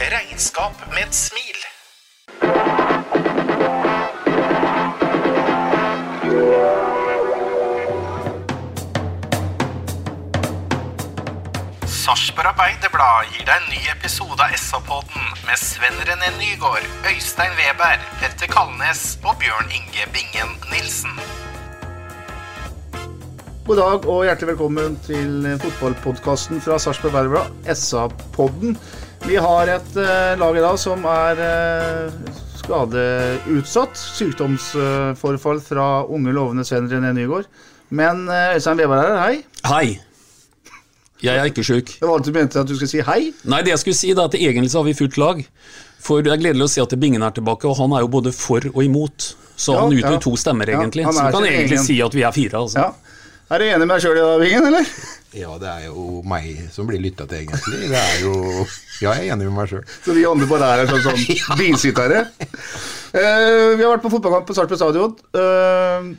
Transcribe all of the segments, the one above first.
Regnskap med et smil. Sarpsborg Arbeiderblad gir deg en ny episode av SA-podden med Sven René Nygård, Øystein Weber, Petter Kalnes og Bjørn Inge Bingen Nilsen. God dag og hjertelig velkommen til fotballpodkasten fra Sarpsborg Arbeiderblad, SA-podden. Vi har et uh, lag i dag som er uh, skadeutsatt. Sykdomsforfall fra unge, lovende Sven René Nygaard. Men uh, Øystein Weber er her, hei. Hei. Jeg er ikke sjuk. Det var alt du mente at du skulle si hei. Nei, det jeg skulle si da, at egentlig så har vi fullt lag. For det er gledelig å se at Bingen er tilbake, og han er jo både for og imot. Så Ja, han utgjør ja. to stemmer, egentlig. Ja, så er vi kan egentlig egen- si at vi er fire, altså. Ja. Er du enig med deg sjøl i dag, Vingen, eller? Ja, det er jo meg som blir lytta til, egentlig. Det er jo Ja, jeg er enig med meg sjøl. Så vi andre bare er her som sånn bilsittere. Uh, vi har vært på fotballkamp på Sarpsborg stadion. Uh,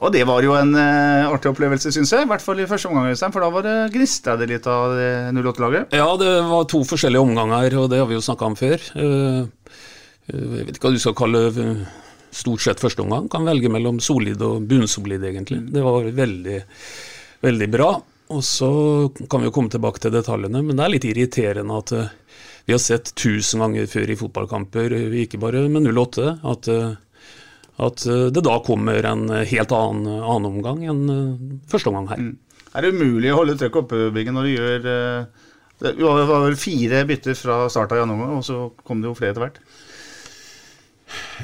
og det var jo en uh, artig opplevelse, syns jeg. I hvert fall i første omgang, for da var det gnista det litt av 08-laget. Ja, det var to forskjellige omganger, og det har vi jo snakka om før. Jeg vet ikke hva du skal kalle stort sett første omgang. Kan velge mellom solid og bunnsolid, egentlig. Det var veldig, veldig bra. Og så kan vi jo komme tilbake til detaljene, men det er litt irriterende at eh, vi har sett tusen ganger før i fotballkamper, eh, ikke bare med 08, at, eh, at det da kommer en helt annen, annen omgang enn første omgang her. Er det umulig å holde trøkket oppe, Biggen, når du gjør det var vel fire bytter fra start av i omgang, og så kom det jo flere etter hvert.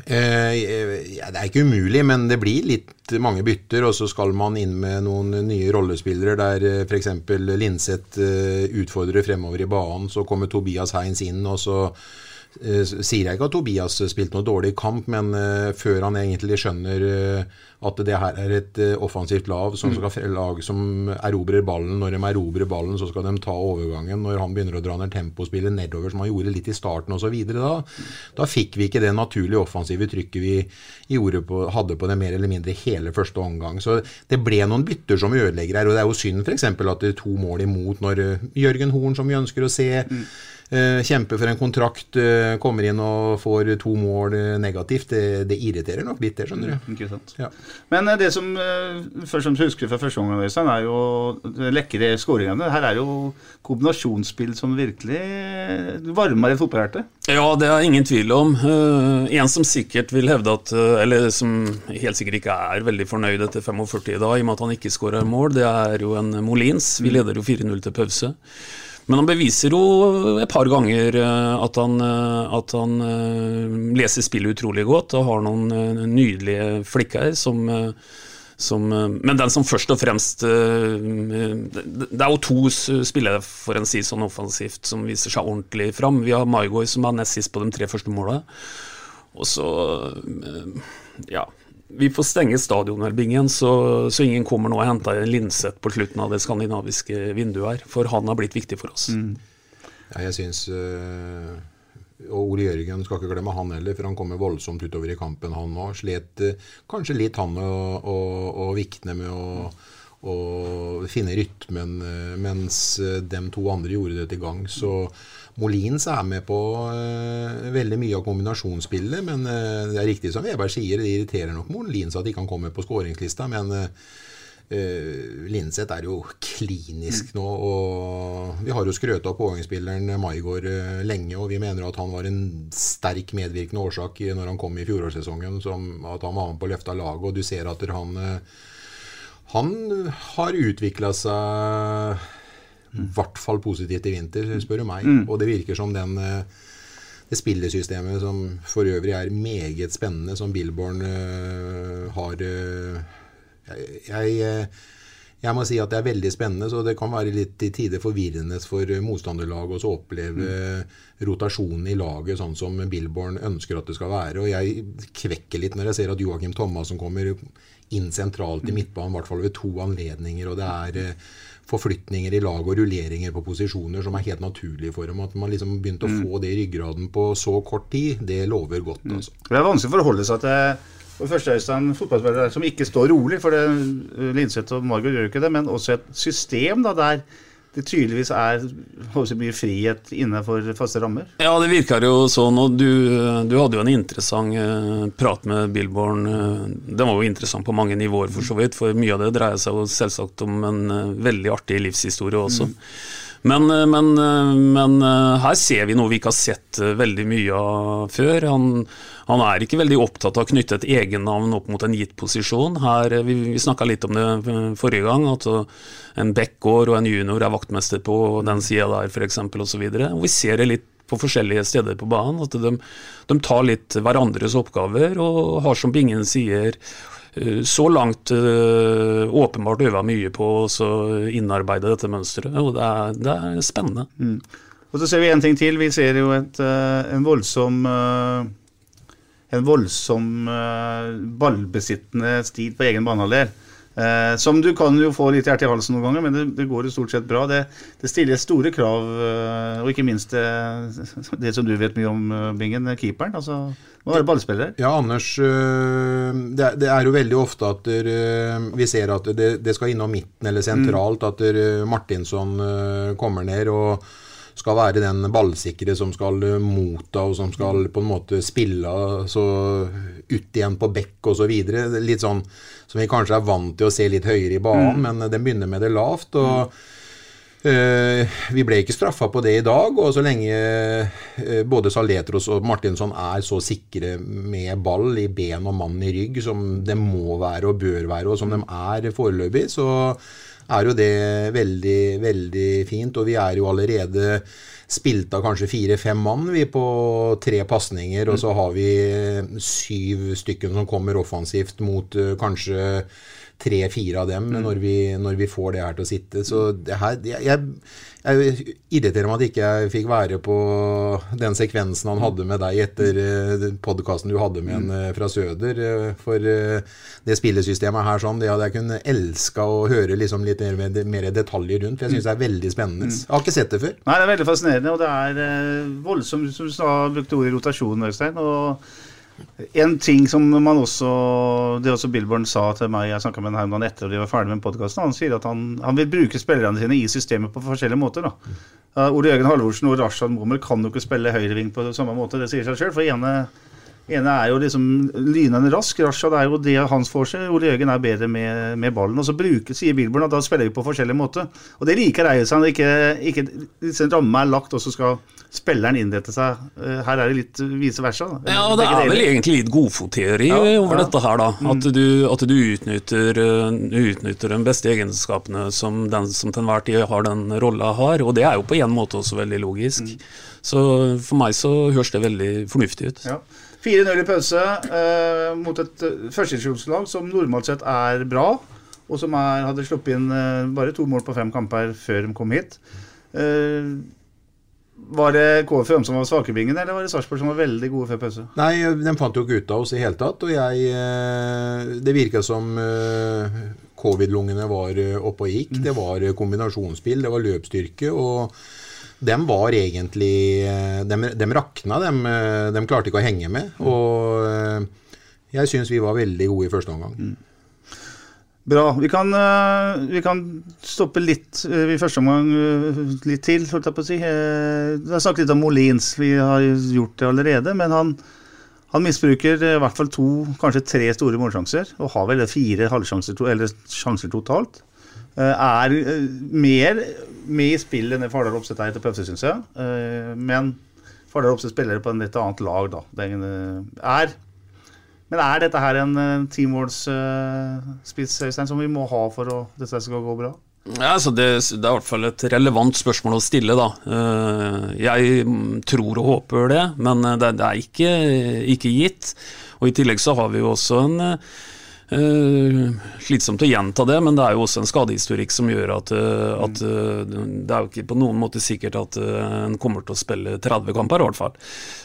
Eh, ja, det er ikke umulig, men det blir litt mange bytter, og så skal man inn med noen nye rollespillere der eh, f.eks. Linseth eh, utfordrer fremover i banen, så kommer Tobias Heins inn, og så eh, sier jeg ikke at Tobias spilte noe dårlig kamp, men før han egentlig skjønner at det her er et offensivt lag som, skal, lag som erobrer ballen. Når de erobrer ballen, så skal de ta overgangen. Når han begynner å dra ned tempospillet nedover, som han gjorde litt i starten osv., da, da fikk vi ikke det naturlige offensive trykket vi på, hadde på det mer eller mindre hele første omgang. Så det ble noen bytter som ødelegger her. Og det er jo synd f.eks. at det er to mål imot når eh, Jørgen Horn, som vi ønsker å se, eh, kjemper for en kontrakt, eh, kommer inn og får to mål eh, negativt. Det, det irriterer nok litt, det, skjønner du. Ikke sant? Ja. Men eh, det som eh, først og fremst husker fra første omgang, Øystein, er jo lekre skåringene. Her er jo kombinasjonsspill som virkelig eh, varmer et fotballhjerte. Ja, det er ingen tvil om. Eh, en som sikkert vil hevde at eh, Eller som helt sikkert ikke er veldig fornøyd etter 45 i dag, i og med at han ikke skårer mål, det er jo en Molins. Vi leder jo 4-0 til pause. Men han beviser jo et par ganger eh, at han, eh, at han eh, leser spillet utrolig godt og har noen nydelige flikker som som, men den som først og fremst Det er jo to spillere for en si sånn offensivt som viser seg ordentlig fram. Vi har Maigoi som er nest sist på de tre første måla. Og så Ja. Vi får stenge stadionelbingen, så, så ingen kommer nå og henter en Linseth på slutten av det skandinaviske vinduet her. For han har blitt viktig for oss. Ja, jeg syns øh, Og Ole Jørgen skal ikke glemme han heller, for han kommer voldsomt utover i kampen, han òg. Slet øh, kanskje litt han og, og, og vikne med å, å finne rytmen, øh, mens de to andre gjorde det til gang. Så Molins er med på øh, veldig mye av kombinasjonsspillet, men det er riktig som Veberg sier, det irriterer nok Molins at ikke han kommer på skåringslista, men Uh, Linseth er jo klinisk nå, og vi har jo skrøta av pågangsspilleren Maigård uh, lenge, og vi mener at han var en sterk medvirkende årsak når han kom i fjorårssesongen, som at han var med på å løfte laget, og du ser at han uh, han har utvikla seg i hvert fall positivt i vinter, spør du meg. Mm. Og det virker som den det spillesystemet som for øvrig er meget spennende, som Billborn har jeg, jeg, jeg, må si at det er veldig spennende, så det kan være litt i tider forvirrende for motstanderlaget å oppleve mm. rotasjonen i laget sånn som Billborn ønsker at det skal være. Og jeg kvekker litt når jeg ser at Joakim Thomassen kommer inn sentralt i mm. midtbanen, i hvert fall ved to anledninger. og det er eh, forflytninger i lag og rulleringer på posisjoner som er helt naturlige for dem. At man liksom begynte å mm. få det i ryggraden på så kort tid, det lover godt. Altså. Det er vanskelig å forholde seg til for første Øystein, fotballspillere som ikke står rolig, for det, Linseth og Margot gjør jo ikke det, men også et system da, der det tydeligvis er mye frihet innenfor faste rammer? Ja, det virker jo sånn. og Du, du hadde jo en interessant uh, prat med Billborn. Uh, den var jo interessant på mange nivåer, for så vidt. For mye av det dreier seg jo selvsagt om en uh, veldig artig livshistorie også. Mm. Men, eh, men, eh, men, eh, her ser vi noe vi ikke har sett veldig mye av før. Han, han er ikke veldig opptatt av å knytte et egennavn opp mot en gitt posisjon. Her, vi vi snakka litt om det forrige gang, at en backgård og en junior er vaktmester på den sida der f.eks. osv. Vi ser det litt på forskjellige steder på banen. At de, de tar litt hverandres oppgaver og har, som Bingen sier, så langt uh, åpenbart øva mye på å innarbeide dette mønsteret, og det er, det er spennende. Mm. Og Så ser vi en ting til. Vi ser jo et, uh, en voldsom en voldsom ballbesittende stil på egen banehalvdel. Eh, som du kan jo få litt hjerte i halsen noen ganger, men det, det går jo stort sett bra. Det, det stiller store krav, eh, og ikke minst det, det, som du vet mye om, eh, Bingen, keeperen. altså må være ballspiller. Ja, Anders. Eh, det, det, er jo veldig ofte at vi ser at det, det, skal innom midten eller sentralt. Mm. At Martinsson kommer ned og skal være den ballsikre som skal motta og som skal på en måte spille så ut igjen på bekk osv. Litt sånn som vi kanskje er vant til å se litt høyere i banen, mm. men den begynner med det lavt. og uh, vi ble ikke straffa på det i dag, og så lenge uh, både Saletros og Martinsson er så sikre med ball i ben og mann i rygg som det må være og bør være, og som de er foreløpig, så er jo det veldig, veldig fint. Og vi er jo allerede spilt av kanskje fire-fem mann vi på tre pasninger, og så har vi syv stykker som kommer offensivt mot uh, kanskje tre-fire av dem mm. når, vi, når, vi, får det her til å sitte. Så det her jeg, jeg, irriterer meg at jeg ikke fikk være på den sekvensen han hadde med deg etter eh, podkasten du hadde med en eh, fra Søder. Eh, for det spillesystemet her sånn, det hadde jeg kunnet elska å høre liksom litt mer, mer, detaljer rundt. For jeg syns det er veldig spennende. Mm. Jeg har ikke sett det før. Nei, det er veldig fascinerende, og det er voldsomt, som du sa, brukte ordet rotasjon, Øystein. og en ting som man også Det også Billborn sa til meg, jeg snakka med ham etter at de var ferdig med podkasten, han sier at han, han, vil bruke spillerne sine i systemet på forskjellige måter. da. Uh, Ole Jørgen Halvorsen og Rashad Mommer kan jo ikke spille høyreving på samme måte, det sier seg sjøl. For ene ene er jo liksom lynende rask. Rashad er jo det hans får seg. Ole Jørgen er bedre med, med, ballen. Og så bruker, sier Billborn at da spiller vi på forskjellig måte. Og det liker Eidesand. Ikke, ikke liksom ramma er lagt, og så skal spilleren innrette seg. Eh, her er det litt vice versa. Da. Ja, og det er vel egentlig litt godfotteori ja, over ja. dette her, da. Mm. At du, at du utnytter, eh, utnytter, de beste egenskapene som den som til enhver tid har den rolla har. Og det er jo på en måte også veldig logisk. Mm. Så for meg så høres det veldig fornuftig ut. Ja. 4-0 i pause eh, mot et uh, førstedivisjonslag som normalt sett er bra, og som er, hadde sluppet inn eh, bare to mål på fem kamper før de kom hit. Eh, var det KFUM som var svakebingen, eller var det Sarpsborg som var veldig gode før pause? Nei, de fant jo ikke ut av oss i hele tatt. Og jeg eh, Det virka som eh, covid-lungene var oppe og gikk. Det var kombinasjonsspill, det var løpsstyrke. og dem var egentlig Dem, dem rakna, dem, dem, klarte ikke å henge med. Og eh, jeg syns vi var veldig gode i første omgang. Mm. Bra. Vi kan, eh, vi kan, stoppe litt eh, i første omgang litt til, holdt jeg på å si. Vi har snakket litt om Molins. Vi har gjort det allerede. Men han, Han misbruker i hvert fall to, kanskje tre store målsjanser, og har vel fire halvsjanser eller sjanser totalt. Eh, er eh, mer med i spill enn det Fardal Opseth er etter pause, syns jeg. Eh, men Fardal Opseth spiller på en litt annet lag, da. Er men er dette her en teamwords-spiss, Øystein, som vi må ha for at dette skal gå bra? Ja, altså det, det, er i hvert fall et relevant spørsmål å stille, da. Jeg tror og håper det, men det, er ikke, ikke, gitt. Og I tillegg så har vi jo også en slitsomt å gjenta det, men det er jo også en skadehistorikk som gjør at, uh, at uh, det er jo ikke på noen måte sikkert at en kommer til å spille 30 kamper, i hvert fall.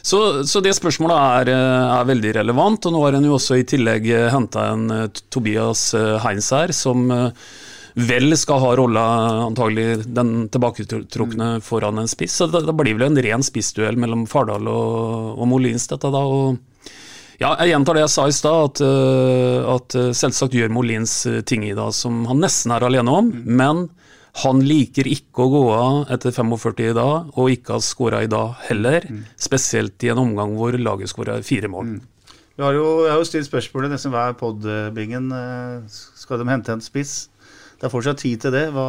Så, så det spørsmålet er, er, veldig relevant, og nå har en jo også i tillegg henta en Tobias Heinz her, som vel skal ha rolla antagelig den tilbaketrukne foran en spiss. Så det, det blir vel en ren spissduell mellom Fardal og, og Molins, dette da. og ja, jeg gjentar det jeg sa i stad, at, uh, at uh, selvsagt gjør Molins uh, ting i dag som han nesten er alene om. Mm. Men han liker ikke å gå av etter 45 i dag, og ikke ha skåra i dag heller. Mm. Spesielt i en omgang hvor laget skåra fire mål. Mm. Vi har jo, jeg har jo stilt spørsmålet nesten hver pod-bingen. Skal de hente en spiss? Det er fortsatt tid til det. Hva,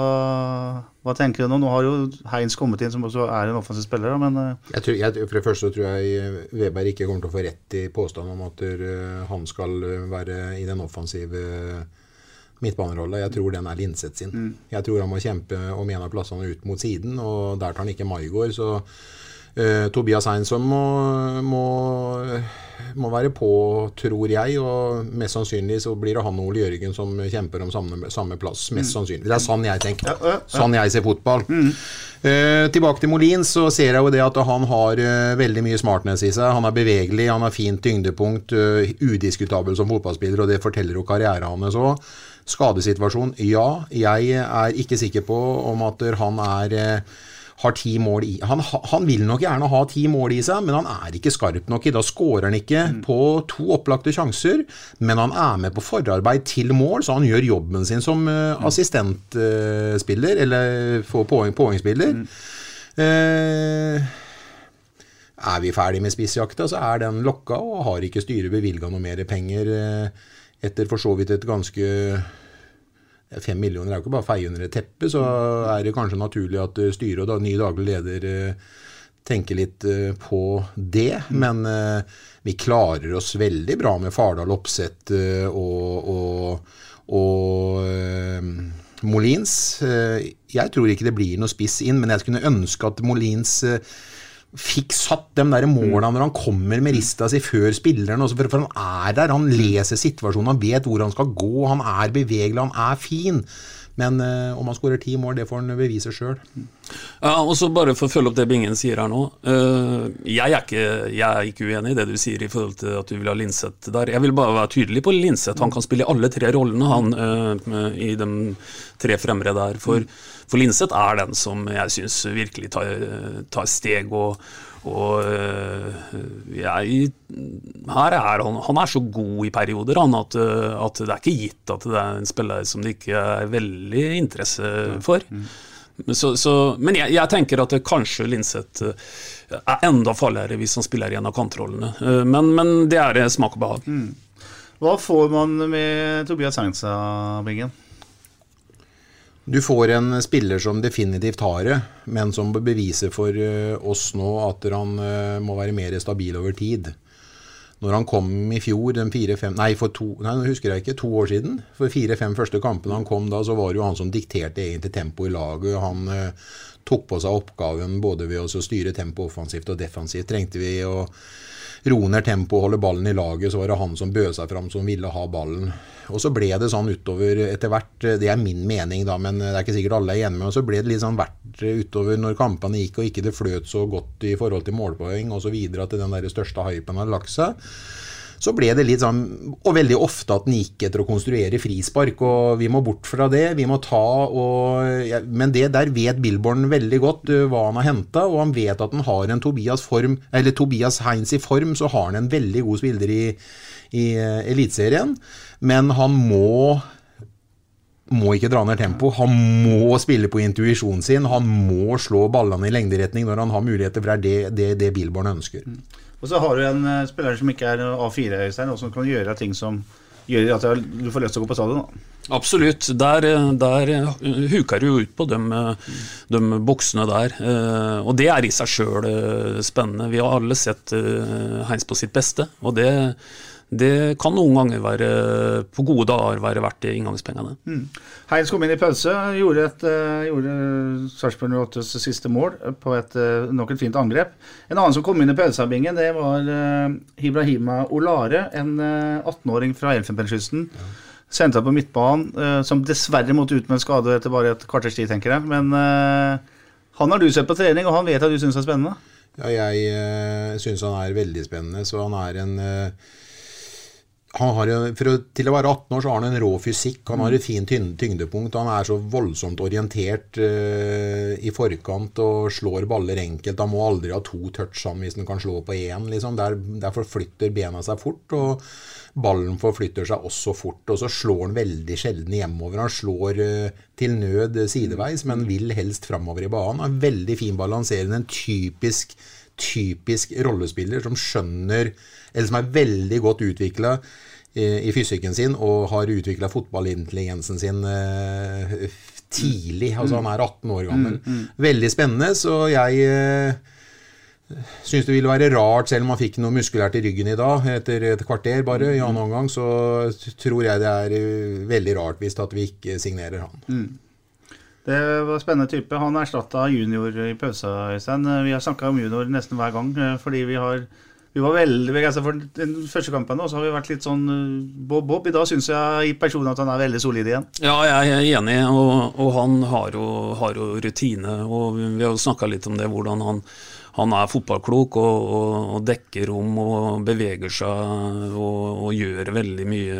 hva, tenker du nå? Nå har jo Heins kommet inn, som også er en offensiv spiller. Men eh, jeg tror, jeg, For det første tror jeg Weberg ikke kommer til å få rett i påstanden om at uh, han skal være i den offensive midtbanerolla. Jeg tror den er Linseth sin. Mm. Jeg tror han må kjempe om en av plassene ut mot siden, og der tar han ikke Maigård. Så uh, Tobias Heinsson må, må må være på, tror jeg. Og mest sannsynlig så blir det han og Ole Jørgen som kjemper om samme, samme plass. Mest mm. sannsynlig. Det er sånn jeg tenker. Sånn jeg ser fotball. Mm. Eh, tilbake til Molins, så ser jeg jo det at han har eh, veldig mye smartness i seg. Han er bevegelig, han har fint tyngdepunkt, uh, udiskutabel som fotballspiller, og det forteller jo karrieren hans òg. Skadesituasjon, ja. Jeg er ikke sikker på om at han er har ti mål i han, han, vil nok gjerne ha ti mål i seg, men han er ikke skarp nok i. Da skårer han ikke mm. på to opplagte sjanser, men han er med på forarbeid til mål, så han gjør jobben sin som uh, assistentspiller, uh, eller poeng, poengspiller. Mm. Uh, er vi ferdig med spissjakta, så er den lokka, og har ikke styret bevilga noe mer penger etter for så vidt et ganske Fem millioner er jo ikke bare å feie under et teppe, så er det kanskje naturlig at eh, styret og da, ny daglig leder eh, tenker litt eh, på det. Men vi klarer oss veldig bra med Fardal Opseth og, og, og Molins. Jeg tror ikke det blir noe spiss inn, men jeg skulle ønske at Molins fikk satt de der målene når han kommer med rista si før spilleren. For, for, han er der, han leser situasjonen, han vet hvor han skal gå, han er bevegelig, han er fin. Men uh, om han skårer ti mål, det får han bevise sjøl. Ja, og så bare for å følge opp det Bingen sier her nå. Uh, jeg, er ikke, jeg, er ikke, uenig i det du sier i forhold til at du vil ha Linseth der. Jeg vil bare være tydelig på Linseth. Han kan spille alle tre rollene han uh, i de tre fremre der. For, for Linseth er den som jeg syns virkelig tar, tar steg og og øh, jeg, her er han, han er så god i perioder han, at, øh, at, det er ikke gitt at det er en spiller som det ikke er veldig interesse for. Mm. Så, så, men jeg, jeg, tenker at kanskje Linseth øh, er enda farligere hvis han spiller i en av kantrollene. Men, men det er smak og behag. Mm. Hva får man med Tobias Heinza, Bingen? Du får en spiller som definitivt har det, men som beviser for eh, oss nå at han eh, må være mer stabil over tid. Når han kom i fjor, fire-fem Nei, for to nei, husker jeg ikke, to år siden. For fire-fem første kampene han kom da, så var det jo han som dikterte egentlig tempoet i laget. Han eh, tok på seg oppgaven både ved å styre tempoet offensivt og defensivt. Trengte vi å roe ned tempoet holde ballen i laget, så var det han som bød seg fram, som ville ha ballen. Og så ble det sånn utover etter hvert, det er min mening da, men det er ikke sikkert alle er enig med meg, så ble det litt sånn verdt utover når kampene gikk og ikke det fløt så godt i forhold til målpoeng osv. at den der største hypen hadde lagt seg. Så ble det litt sånn, og veldig ofte at den gikk etter å konstruere frispark. og Vi må bort fra det. vi må ta og, ja, Men det der vet Billborn veldig godt uh, hva han har henta, og han vet at han har en Tobias, form, eller Tobias Heinz i form, så har han en veldig god spiller i, i uh, Eliteserien men han må må ikke dra ned tempo. Han må spille på intuisjonen sin. Han må slå ballene i lengderetning når han har muligheter, for det er det, det, det Billborn ønsker. Og så har du en uh, spiller som ikke er A4, Øystein, og som kan gjøre ting som gjør at du får lyst til å gå på stadion. da. Absolutt. Der, der huker du jo ut på de, de buksene der. Og det er i seg sjøl spennende. Vi har alle sett Heins på sitt beste. og det det kan noen ganger være, på gode dager være verdt inngangspengene. Mm. Heinz kom inn i pause, gjorde, et, uh, gjorde Sarpsborg 08s siste mål på et, uh, nok et fint angrep. En annen som kom inn i pausebingen, det var uh, Ibrahima Olare, en 18-åring fra Elfenbenskysten. Ja. Sendte på midtbanen, som dessverre måtte ut med en skade etter bare et kvarters tid, tenker jeg. Men han har du sett på trening, og han vet at du syns er spennende? Ja, jeg uh, syns han er veldig spennende. Så han er en har, å, til å være 18 år så har han en rå fysikk. Han har et fint tyngdepunkt. Han er så voldsomt orientert uh, i forkant og slår baller enkelt. Han må aldri ha to touch han hvis han kan slå på én. Liksom. Der, der, forflytter bena seg fort, og ballen forflytter seg også fort. Og så slår han veldig sjelden hjemover. Han slår uh, til nød sideveis, men vil helst framover i banen. Han er veldig fin balanserende. En typisk, typisk rollespiller som skjønner eller som er veldig godt utvikla i, i, fysikken sin og har utvikla fotballintelligensen sin eh, tidlig. Altså han er 18 år gammel. Mm, mm. Veldig spennende, så jeg eh, syns det ville være rart, selv om han fikk noe muskulært i ryggen i dag, etter et kvarter bare, i annen omgang, så tror jeg det er eh, veldig rart hvis at vi ikke signerer han. Mm. Det var en spennende type. Han erstatta junior i pausa, Øystein. Vi har snakka om junior nesten hver gang, eh, fordi vi har vi var veldig begeistra for den første kampen, og så har vi vært litt sånn eh, bob-bob. I dag syns jeg i personen at han er veldig solid igjen. Ja, jeg er enig, og, og han har jo, har jo, rutine. Og vi har jo snakka litt om det, hvordan han, han er fotballklok og, og, og, dekker rom og beveger seg og, gjør veldig mye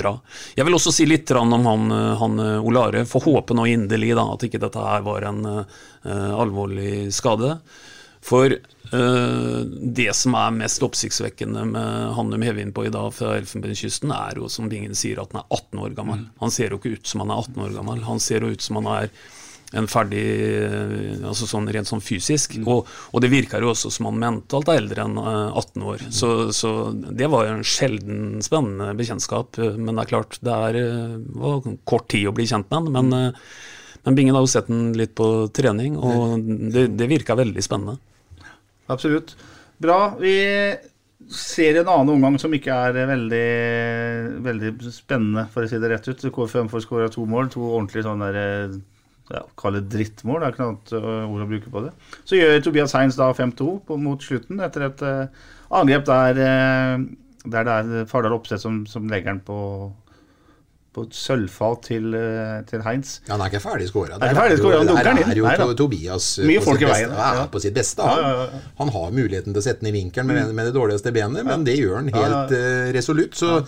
bra. Jeg vil også si litt om han, han Olare. Får håpe nå inderlig at ikke dette her var en uh, alvorlig skade. For det som er mest oppsiktsvekkende med han de hever inn på i dag fra Elfenbenskysten, er jo som Bingen sier, at han er 18 år gammel. Mm. Han ser jo ikke ut som han er 18 år gammel. Han ser jo ut som han er en ferdig eh, altså sånn rent sånn fysisk. Mm. Og, og, det virker jo også som han mentalt er eldre enn 18 eh, år. Mm. Så, så, det var jo en sjelden spennende bekjentskap. Men det er klart, det er, var kort tid å bli kjent med han. Men, men Bingen har jo sett den litt på trening, og det, det virka veldig spennende. Absolutt. Bra. Vi ser en annen omgang som ikke er veldig, veldig spennende, for å si det rett ut. KFM får skåra to mål. To ordentlige sånne der, ja, Kall det drittmål, det er ikke noe annet øh, ord å bruke på det. Så gjør Tobias Heins da 5-2 mot slutten, etter et uh, angrep der, uh, der det er Fardal Opseth som, som legger den på på et sølvfat til, eh, til Heinz. Ja, han er ikke ferdig skåra. Der, er, jo, der er jo Nei, Tobias eh, Mye på, sitt beste, ja. på sitt beste. Han, har muligheten til å sette den i vinkelen med, med det dårligste benet, men det gjør han helt uh, resolutt. Så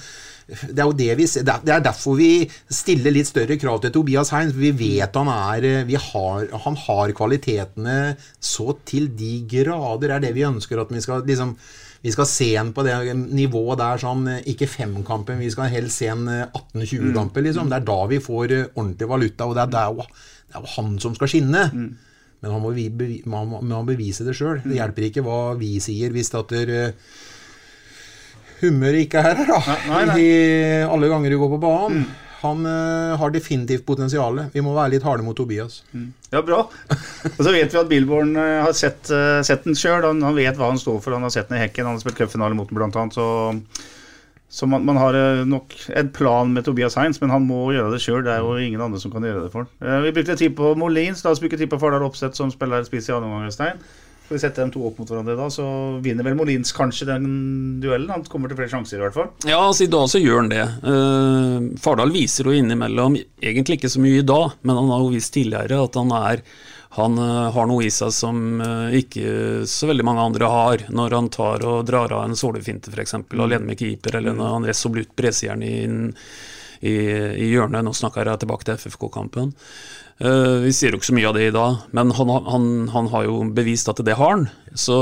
det er jo det vi Det er derfor vi stiller litt større krav til Tobias Heinz. Vi vet han er har, Han har kvalitetene så til de grader. er det vi ønsker at vi skal liksom vi skal se en på det nivået der, sånn, ikke femkampen, vi skal helst se en 18-20-kamper. Liksom. Det er da vi får eh, ordentlig valuta, og det er, der, det er jo han som skal skinne. Mm. Men han må, man må, man må bevise det sjøl. Det hjelper ikke hva vi sier hvis at der, uh, humøret ikke er her, da. Nei, nei, nei. I alle ganger du går på banen. Mm. Han uh, har definitivt potensial. Vi må være litt harde mot Tobias. Mm. Ja, bra. Og så vet vi at Billborn uh, har sett, uh, sett den sjøl. Han, han, vet hva han står for. Han har sett den i hekken. Han har spilt cupfinale mot den, blant annet. Så, så man, man, har nok en plan med Tobias Heinz, men han må gjøre det sjøl. Det er jo ingen andre som kan gjøre det for ham. vi brukte tid på Molins. La oss bruke tid på Fardal Opseth, som spiller spiss i andre omgang. Skal vi sette dem to opp mot hverandre da, så vinner vel Molins kanskje den duellen. Han kommer til flere sjanser, i hvert fall. Ja, altså i dag så gjør han det. Uh, Fardal viser jo innimellom, egentlig ikke så mye i dag, men han har jo vist tidligere at han er han uh, har noe i seg som uh, ikke så veldig mange andre har, når han tar og drar av en sålefinte f.eks. Mm. alene med keeper, eller når han resolutt breser inn i, i hjørnet. Nå snakker jeg tilbake til FFK-kampen. Uh, vi sier jo ikke så mye av det i dag, men han, han, han har jo bevist at det har han. Så,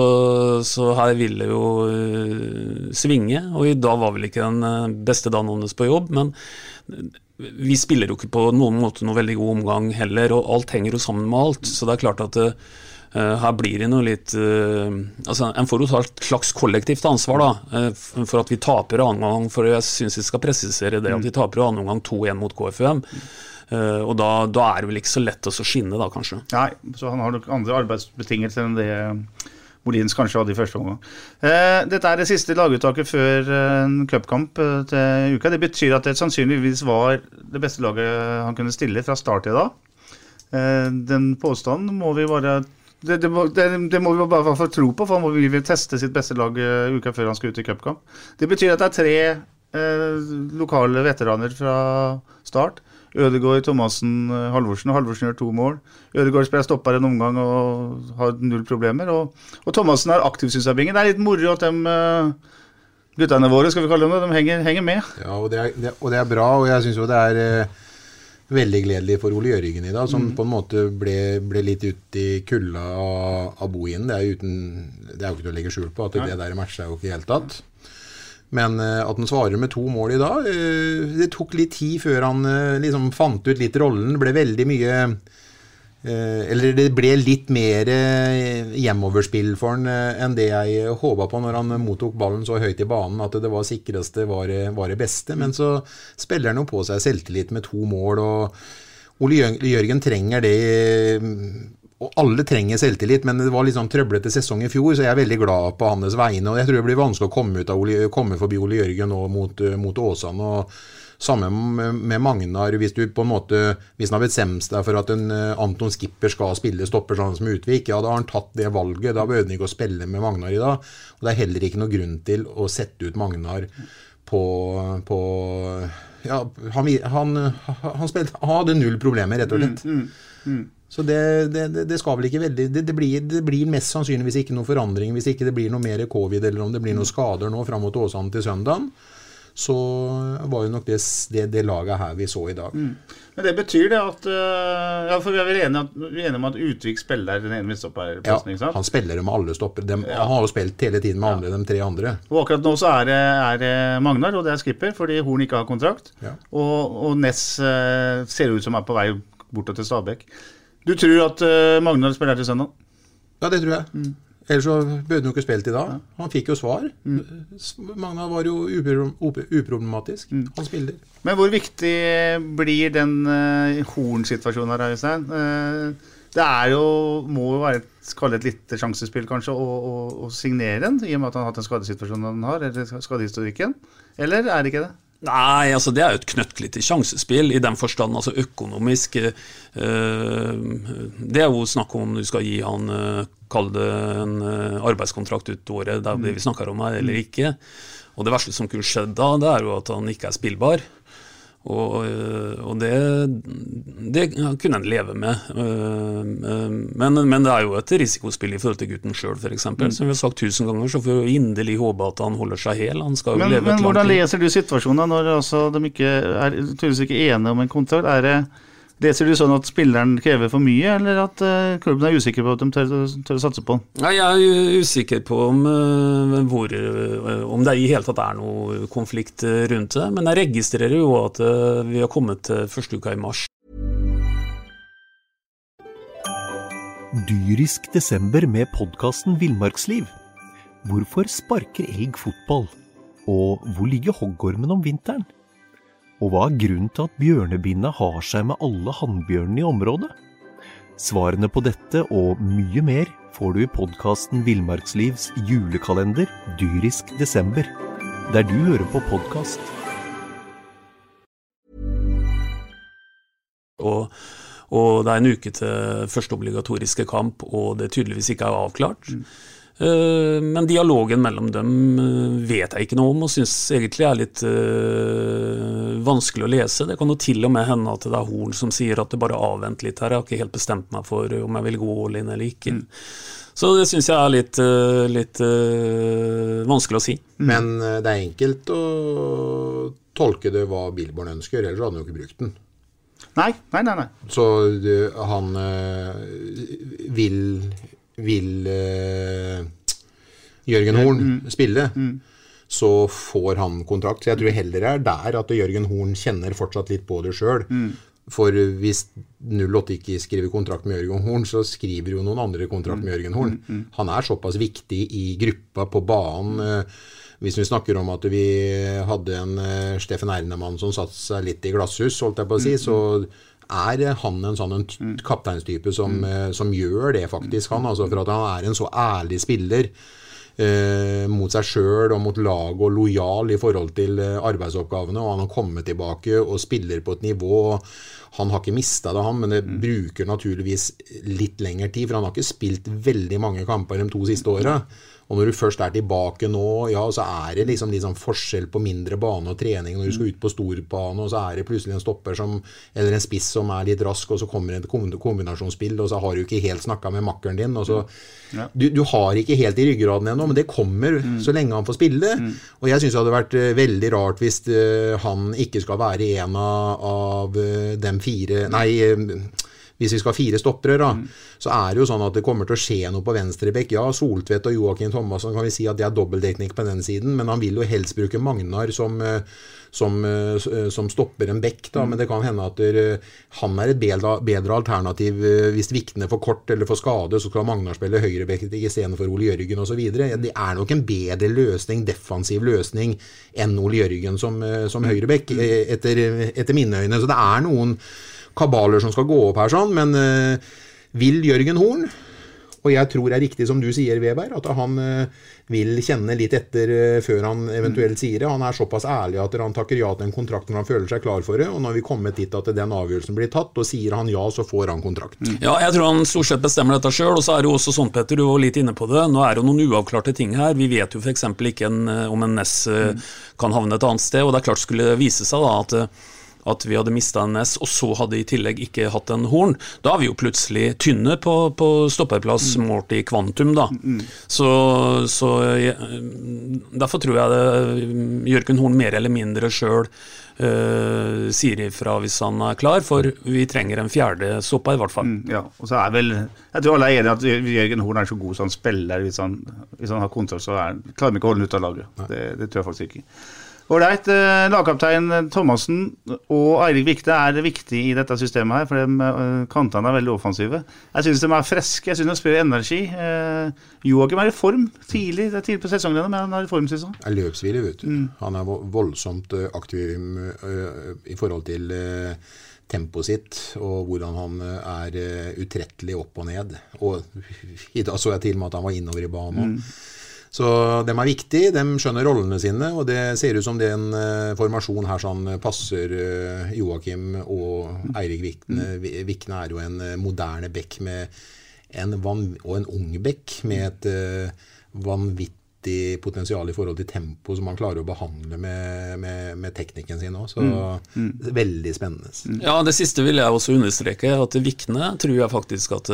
så her vil det jo uh, svinge, og i dag var vel ikke den uh, beste dagen hans på jobb, men vi spiller jo ikke på noen måte noe veldig god omgang heller, og alt henger jo sammen med alt. Så det er klart at uh, her blir det noe litt altså En får jo ta et slags kollektivt ansvar da, for at vi taper annen gang. For jeg syns vi skal presisere det at vi taper annen gang 2-1 mot KFUM. Og da, da, er det vel ikke så lett å skinne, da, kanskje. Nei, så han har nok andre arbeidsbetingelser enn det Molins kanskje hadde i første omgang. Eh, dette er det siste laguttaket før eh, en cupkamp eh, til uka. Det betyr at det sannsynligvis var det beste laget han kunne stille fra start til da. Eh, den påstanden må vi bare det, det, må, det, må vi bare få tro på, for han vil teste sitt beste lag uka før han skal ut i cupkamp. Det betyr at det er tre uh, lokale veteraner fra start Ødegaard, Thomassen, eh, Halvorsen. Halvorsen gjør to mål. Ødegaard spiller stopper en omgang og har null problemer. Og, og Thomassen er aktiv, syns jeg, Bingen. Det er litt moro at de uh, guttene våre, skal vi kalle dem det, de henger, henger med. Ja, og det, er, det, og det er bra. Og jeg syns jo det er eh, veldig gledelig for Ole Gjøringen i dag, som mm. på en måte ble, ble litt ute i kulda av, av Bohinen. Det er jo ikke til å legge skjul på at det, det der matcher jo ikke i det hele tatt. Men eh, at han svarer med to mål i dag eh, Det tok litt tid før han eh, liksom fant ut litt rollen. Det ble veldig mye Eller det ble litt mer hjemoverspill for han enn det jeg håpa på når han mottok ballen så høyt i banen at det var sikreste var, var det beste. Men så spiller han jo på seg selvtillit med to mål. og Ole Jørgen trenger det og alle trenger selvtillit, men det var litt sånn trøblete sesong i fjor, så jeg er veldig glad på hans vegne. og Jeg tror det blir vanskelig å komme, Ole, komme forbi Ole Jørgen nå mot, mot Åsane. og Samme med Magnar. Hvis du på en måte, hvis han har bestemt seg for at en eh, Anton Skipper skal spille stopper sånn som Utvik, ja, da har han tatt det valget. Da behøver han ikke å spille med Magnar i dag. Og det er heller ikke noe grunn til å sette ut Magnar på, på ja, han, han, han, spilte, han, hadde null problemer, rett og slett. Mm, mm, mm. Så det, det, det, skal vel ikke veldig det, blir, det, blir, mest sannsynligvis ikke noen forandring hvis ikke det blir noe mer covid eller om det blir noen skader nå fram mot Åsane til søndagen. Så var jo nok det, laget her vi så i dag. Mm. Men det betyr det at eh, Ja, for vi er vel enige, at, vi er enige om at Utvik spiller den ene midtstopperplassen? Ja, han spiller med alle stopper. De, ja. Han har jo spilt hele tiden med ja. alle, de tre andre. Og akkurat nå så er det, er det Magnar, og det er skipper, fordi Horn ikke har kontrakt. Og, og Ness uh, ser ut som er på vei bortover til Stabæk. Du tror at uh, Magnar spiller til søndag? Ja, det tror jeg. Mm. Ellers så burde han jo ikke spilt i dag. Han fikk jo svar. Mm. Magnar var jo uproblematisk. Mm. Han spiller. Men hvor viktig blir den uh, Horn-situasjonen her, Øystein? Uh, det er jo, må jo være et, et lite sjansespill kanskje å, å, å signere den, i og med at han har hatt den skadesituasjonen han har, eller skadehistorikken. Eller er det ikke det? Nei, altså det er jo et knøttlite sjansespill i den forstand, altså økonomisk. Eh, det er jo snakk om du skal gi han eh, Kall det en arbeidskontrakt ut året, det er det vi snakker om her, eller mm. ikke. Og det verste som kunne skjedd da, det er jo at han ikke er spillbar. Og, eh, og det, det, kunne en leve med. Eh, men, men, det er jo et risikospill i forhold til gutten sjøl, f.eks. Mm. Som vi har sagt tusen ganger, så får vi inderlig håpe at han holder seg hel. Han skal jo men, leve men hvordan leser du situasjonen når altså, de ikke er tydeligvis ikke enige om en kontrakt? Er det Leser du sånn at spilleren krever for mye, eller at uh, klubben er usikker på at de tør, tør å satse på den? Ja, jeg er usikker på om, uh, hvor, uh, om det i hele tatt er noe konflikt rundt det. Men jeg registrerer jo at vi har kommet til første uka i mars. Dyrisk desember med podkasten Villmarksliv. Hvorfor sparker elg fotball? Og hvor ligger hoggormen om vinteren? Og hva er grunnen til at bjørnebinna har seg med alle hannbjørnene i området? Svarene på dette og mye mer får du i podkasten Villmarkslivs julekalender dyrisk desember, der du hører på podkast. Og, og, det er en uke til første obligatoriske kamp, og det tydeligvis ikke er avklart. Mm. Eh, men dialogen mellom dem eh, vet jeg ikke noe om, og syns egentlig er litt uh, vanskelig å lese. Det kan jo til og med hende at det er Horn som sier at det bare avvent litt her, jeg har ikke helt bestemt meg for om jeg vil gå all in eller ikke. Mm. Så det syns jeg er litt, uh, litt uh, vanskelig å si. Men det er enkelt å tolke det hva Billborn ønsker, ellers hadde han jo ikke brukt den. Nei, nei, nei. nei. Så han vil vil uh, Jørgen Horn mm. spille, mm. så får han kontrakt. Så jeg tror heller det er der at Jørgen Horn kjenner fortsatt litt på det sjøl. For hvis 08 ikke skriver kontrakt med Jørgen Horn, så skriver jo noen andre kontrakt med Jørgen Horn. Han er såpass viktig i gruppa på banen. eh, Hvis vi snakker om at vi hadde en eh, Steffen Ernemann som satte seg litt i glasshus, holdt jeg på å si, så er han en sånn en kapteinstype som, mm. som gjør det, faktisk. han, altså For at han er en så ærlig spiller eh, mot seg sjøl og mot lag og lojal i forhold til eh, arbeidsoppgavene. Og han har kommet tilbake og spiller på et nivå Han har ikke mista det, han, men det bruker naturligvis litt lengre tid. For han har ikke spilt veldig mange kamper de to siste åra. Og når du først er tilbake nå, ja, så er det liksom, sånn forskjell på mindre bane og trening. Når du skal ut på storbane, og så er det plutselig en stopper som, eller en spiss som er litt rask, og så kommer det et kombinasjonsspill, og så har du ikke helt snakka med makkeren din. og så du, du har ikke helt i ryggraden ennå, men det kommer så lenge han får spille. Og jeg syns det hadde vært eh, veldig rart hvis eh, han ikke skal være en av, av eh, dem fire Nei, hvis vi skal ha fire stoppere, da, så er det jo sånn at det kommer til å skje noe på venstrebekk. Ja, Soltvedt og Joakim Thomassen kan vi si at det er dobbeltdekning på den siden, men han vil jo helst bruke Magnar som, eh, som, eh, eh, som stopper en bekk. da, Men det kan hende at der, han er et bedre, bedre alternativ eh, hvis Vikne får kort eller får skade, så skal Magnar spille høyrebekk istedenfor Ole Jørgen osv. Det er nok en bedre løsning, defensiv løsning, enn Ole Jørgen som, eh, som høyrebekk, eh, etter, etter mine øyne. Så det er noen kabaler som skal gå opp her, sånn, men eh, vil Jørgen Horn og jeg tror det er riktig som du sier, Weber, at han eh, vil kjenne litt etter eh, før han eventuelt sier det. Han er såpass ærlig at han takker ja til en kontrakt når han føler seg klar for det. Og når vi kommet dit at den avgjørelsen blir tatt, og sier han ja, så får han kontrakt. Ja, jeg tror han stort sett bestemmer dette sjøl. Og så er det jo også sånn, Petter, du var litt inne på det. Nå er det jo noen uavklarte ting her. Vi vet jo f.eks. ikke en, eh, om en Ness eh, kan havne et annet sted. Og det er klart skulle det vise seg da at at vi hadde mista en S, og så hadde i tillegg ikke hatt en Horn. Da er vi jo plutselig tynne på, på stoppeplass målt i kvantum, da. Så, så jeg, Derfor tror jeg det, Jørgen Horn mer eller mindre sjøl sier ifra hvis han er klar, for vi trenger en fjerde stopper, i hvert fall. Ja, og så er vel Jeg tror alle er enige at Jørgen Horn er så god som han spiller. Hvis han, hvis han har kontrakt, så er, klarer han ikke å holde den ut av laget. Det, det tror jeg faktisk ikke. Ålreit. Eh, lagkaptein Thomassen og Eirik Vikte er viktig i dette systemet her, for de, eh, kantene er veldig offensive. Jeg syns de er friske, jeg syns de spiller energi. Eh, Joakim er i form tidlig, det er tidlig på sesongen, men han er i form, syns jeg. er løpsvillig, vet du. Han er voldsomt aktiv i forhold til tempoet sitt, og hvordan han er utrettelig opp og ned. Og i dag så jeg til og med at han var innover i banen. Så de er viktige, de skjønner rollene sine, og det ser ut som den uh, formasjonen her sånn passer uh, Joakim og Eirik Vikne. Vikne er jo en ø, moderne bekk med en van og en ung bekk med et uh, vanvittig potensial i forhold til tempo som han klarer å behandle med, med, med teknikken sin òg. Så veldig spennende. Ja, det siste vil jeg også understreke, at Vikne tror jeg faktisk at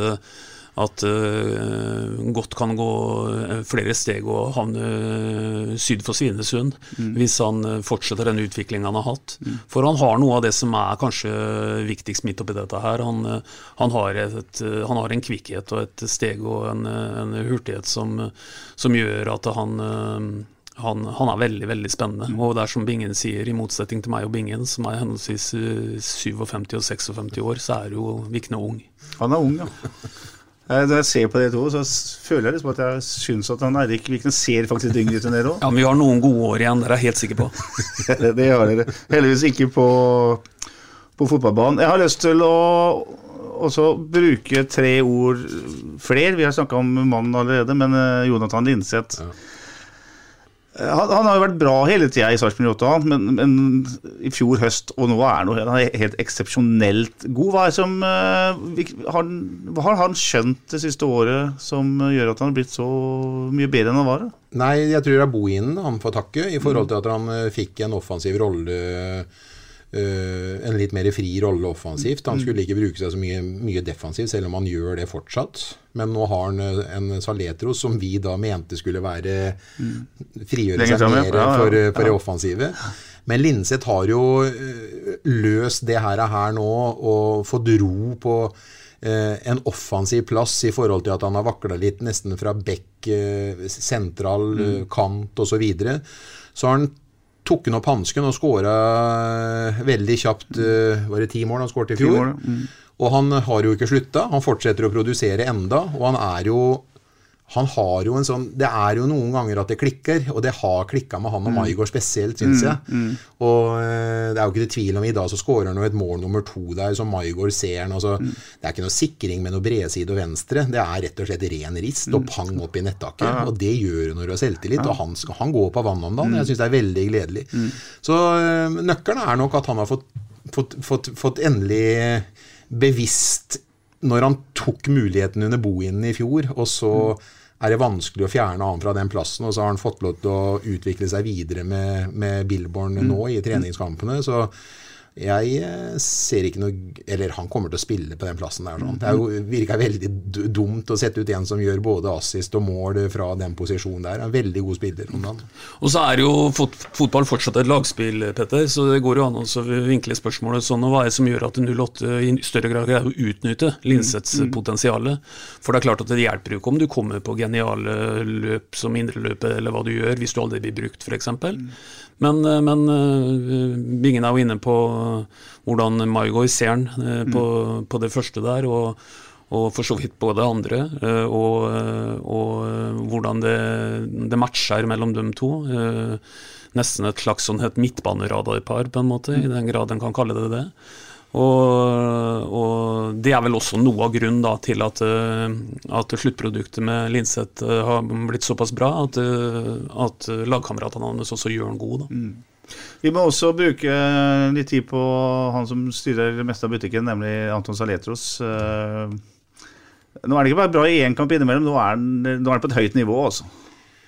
at uh, godt kan gå øh, flere steg og havne øh, syd for Svinesund hvis han fortsetter den utviklingen han har hatt. For han har noe av det som er kanskje viktigst midt oppi dette her. Han, han, har, et, han har en kvikkhet og et steg og en, en hurtighet som, som gjør at han han, han er veldig veldig spennende. Og det er som Bingen sier, i motsetning til meg og Bingen, som er henholdsvis øh, 57 og 56 år, så er jo Vikne ung. Han er ung, ja. Når jeg ser på dere to, så føler jeg liksom at jeg syns at han Eirik Vikne ser faktisk yngre ut enn dere òg. Ja, men Vi har noen gode år igjen, det er jeg helt sikker på. det, det har dere. Heldigvis ikke på, på fotballbanen. Jeg har lyst til å også bruke tre ord flere. Vi har snakka om mannen allerede, men eh, Jonathan Linseth Eh, han, han har jo vært bra hele tida i Sarpsborg 8, men, men i fjor høst og nå er noe, han er helt eksepsjonelt god. Hva, er som, eh, har, hva har han skjønt det siste året som eh, gjør at han har blitt så mye bedre enn han var? Nei, jeg tror det er Bohinen han får takke, i forhold til at han eh, fikk en offensiv rolle eh, En litt mer fri rolle offensivt. Han skulle ikke bruke seg så mye, mye defensivt, selv om han gjør det fortsatt. Men nå har han eh, en Saletros som vi da mente skulle være frigjøre seg mer for, eh, for det offensive. Men Linseth har jo eh, løst det her, her nå og fått ro på eh, en offensiv plass i forhold til at han har vakla litt nesten fra bekk, eh, sentral Mm. eh, kant osv. Så, videre. Så har han tok han opp hansken og skåra veldig kjapt eh, Var det ti mål han skåret i fjor? mål, mm. Og han har jo ikke slutta. Han fortsetter å produsere enda, og han er jo han har jo en sånn Det er jo noen ganger at det klikker, og det har klikka med han og Maigård spesielt, syns jeg. Og eh, det er jo ikke det tvil om i dag så skårer han jo et mål nummer to der, som Maigård ser han. Altså, Det er ikke noe sikring med noe bredside og venstre. Det er rett og slett ren rist og pang opp i nettaket. Og det gjør du når du har selvtillit. Og han, han går på vannet om dagen. Jeg syns det er veldig gledelig. Så øh, nøkkelen er nok at han har fått, fått, fått, fått endelig bevisst når han tok muligheten under boinen i fjor, og så er det vanskelig å fjerne han fra den plassen, og så har han fått lov til å utvikle seg videre med, med Billborn nå i treningskampene. så jeg eh, ser ikke noe Eller han kommer til å spille på den plassen der. Sånn. Det jo, virker veldig dumt å sette ut en som gjør både assist og mål fra den posisjonen der. En veldig god spiller. Og så er jo fot fotball fortsatt et lagspill, Petter, så det går jo an å vinkle spørsmålet sånn. og Hva er det som gjør at 08 i større grad greier å utnytte Linseths potensial? For det er klart at det hjelper jo ikke om du kommer på geniale løp som indreløpet eller hva du gjør, hvis du aldri blir brukt, f.eks. Men, eh, men eh, Bingen er jo inne på hvordan Maigård ser han på, på, på det første der. og og for så vidt på det andre, eh, og, eh, og eh, hvordan det, det matcher mellom dem to. Eh, Nesten et slags sånn midtbaneradarpar, på en måte, i den grad en kan kalle det det. Og, og det er vel også noe av grunnen da, til at, eh, at sluttproduktet med Linseth eh, har blitt såpass bra, at, eh, at lagkameratene hans også gjør den god. Da. Vi må også bruke litt tid på han som styrer det meste av butikken, nemlig Anton Saletros. Nå er det ikke bare bra i én kamp innimellom, nå er den, nå er han på et høyt nivå. altså.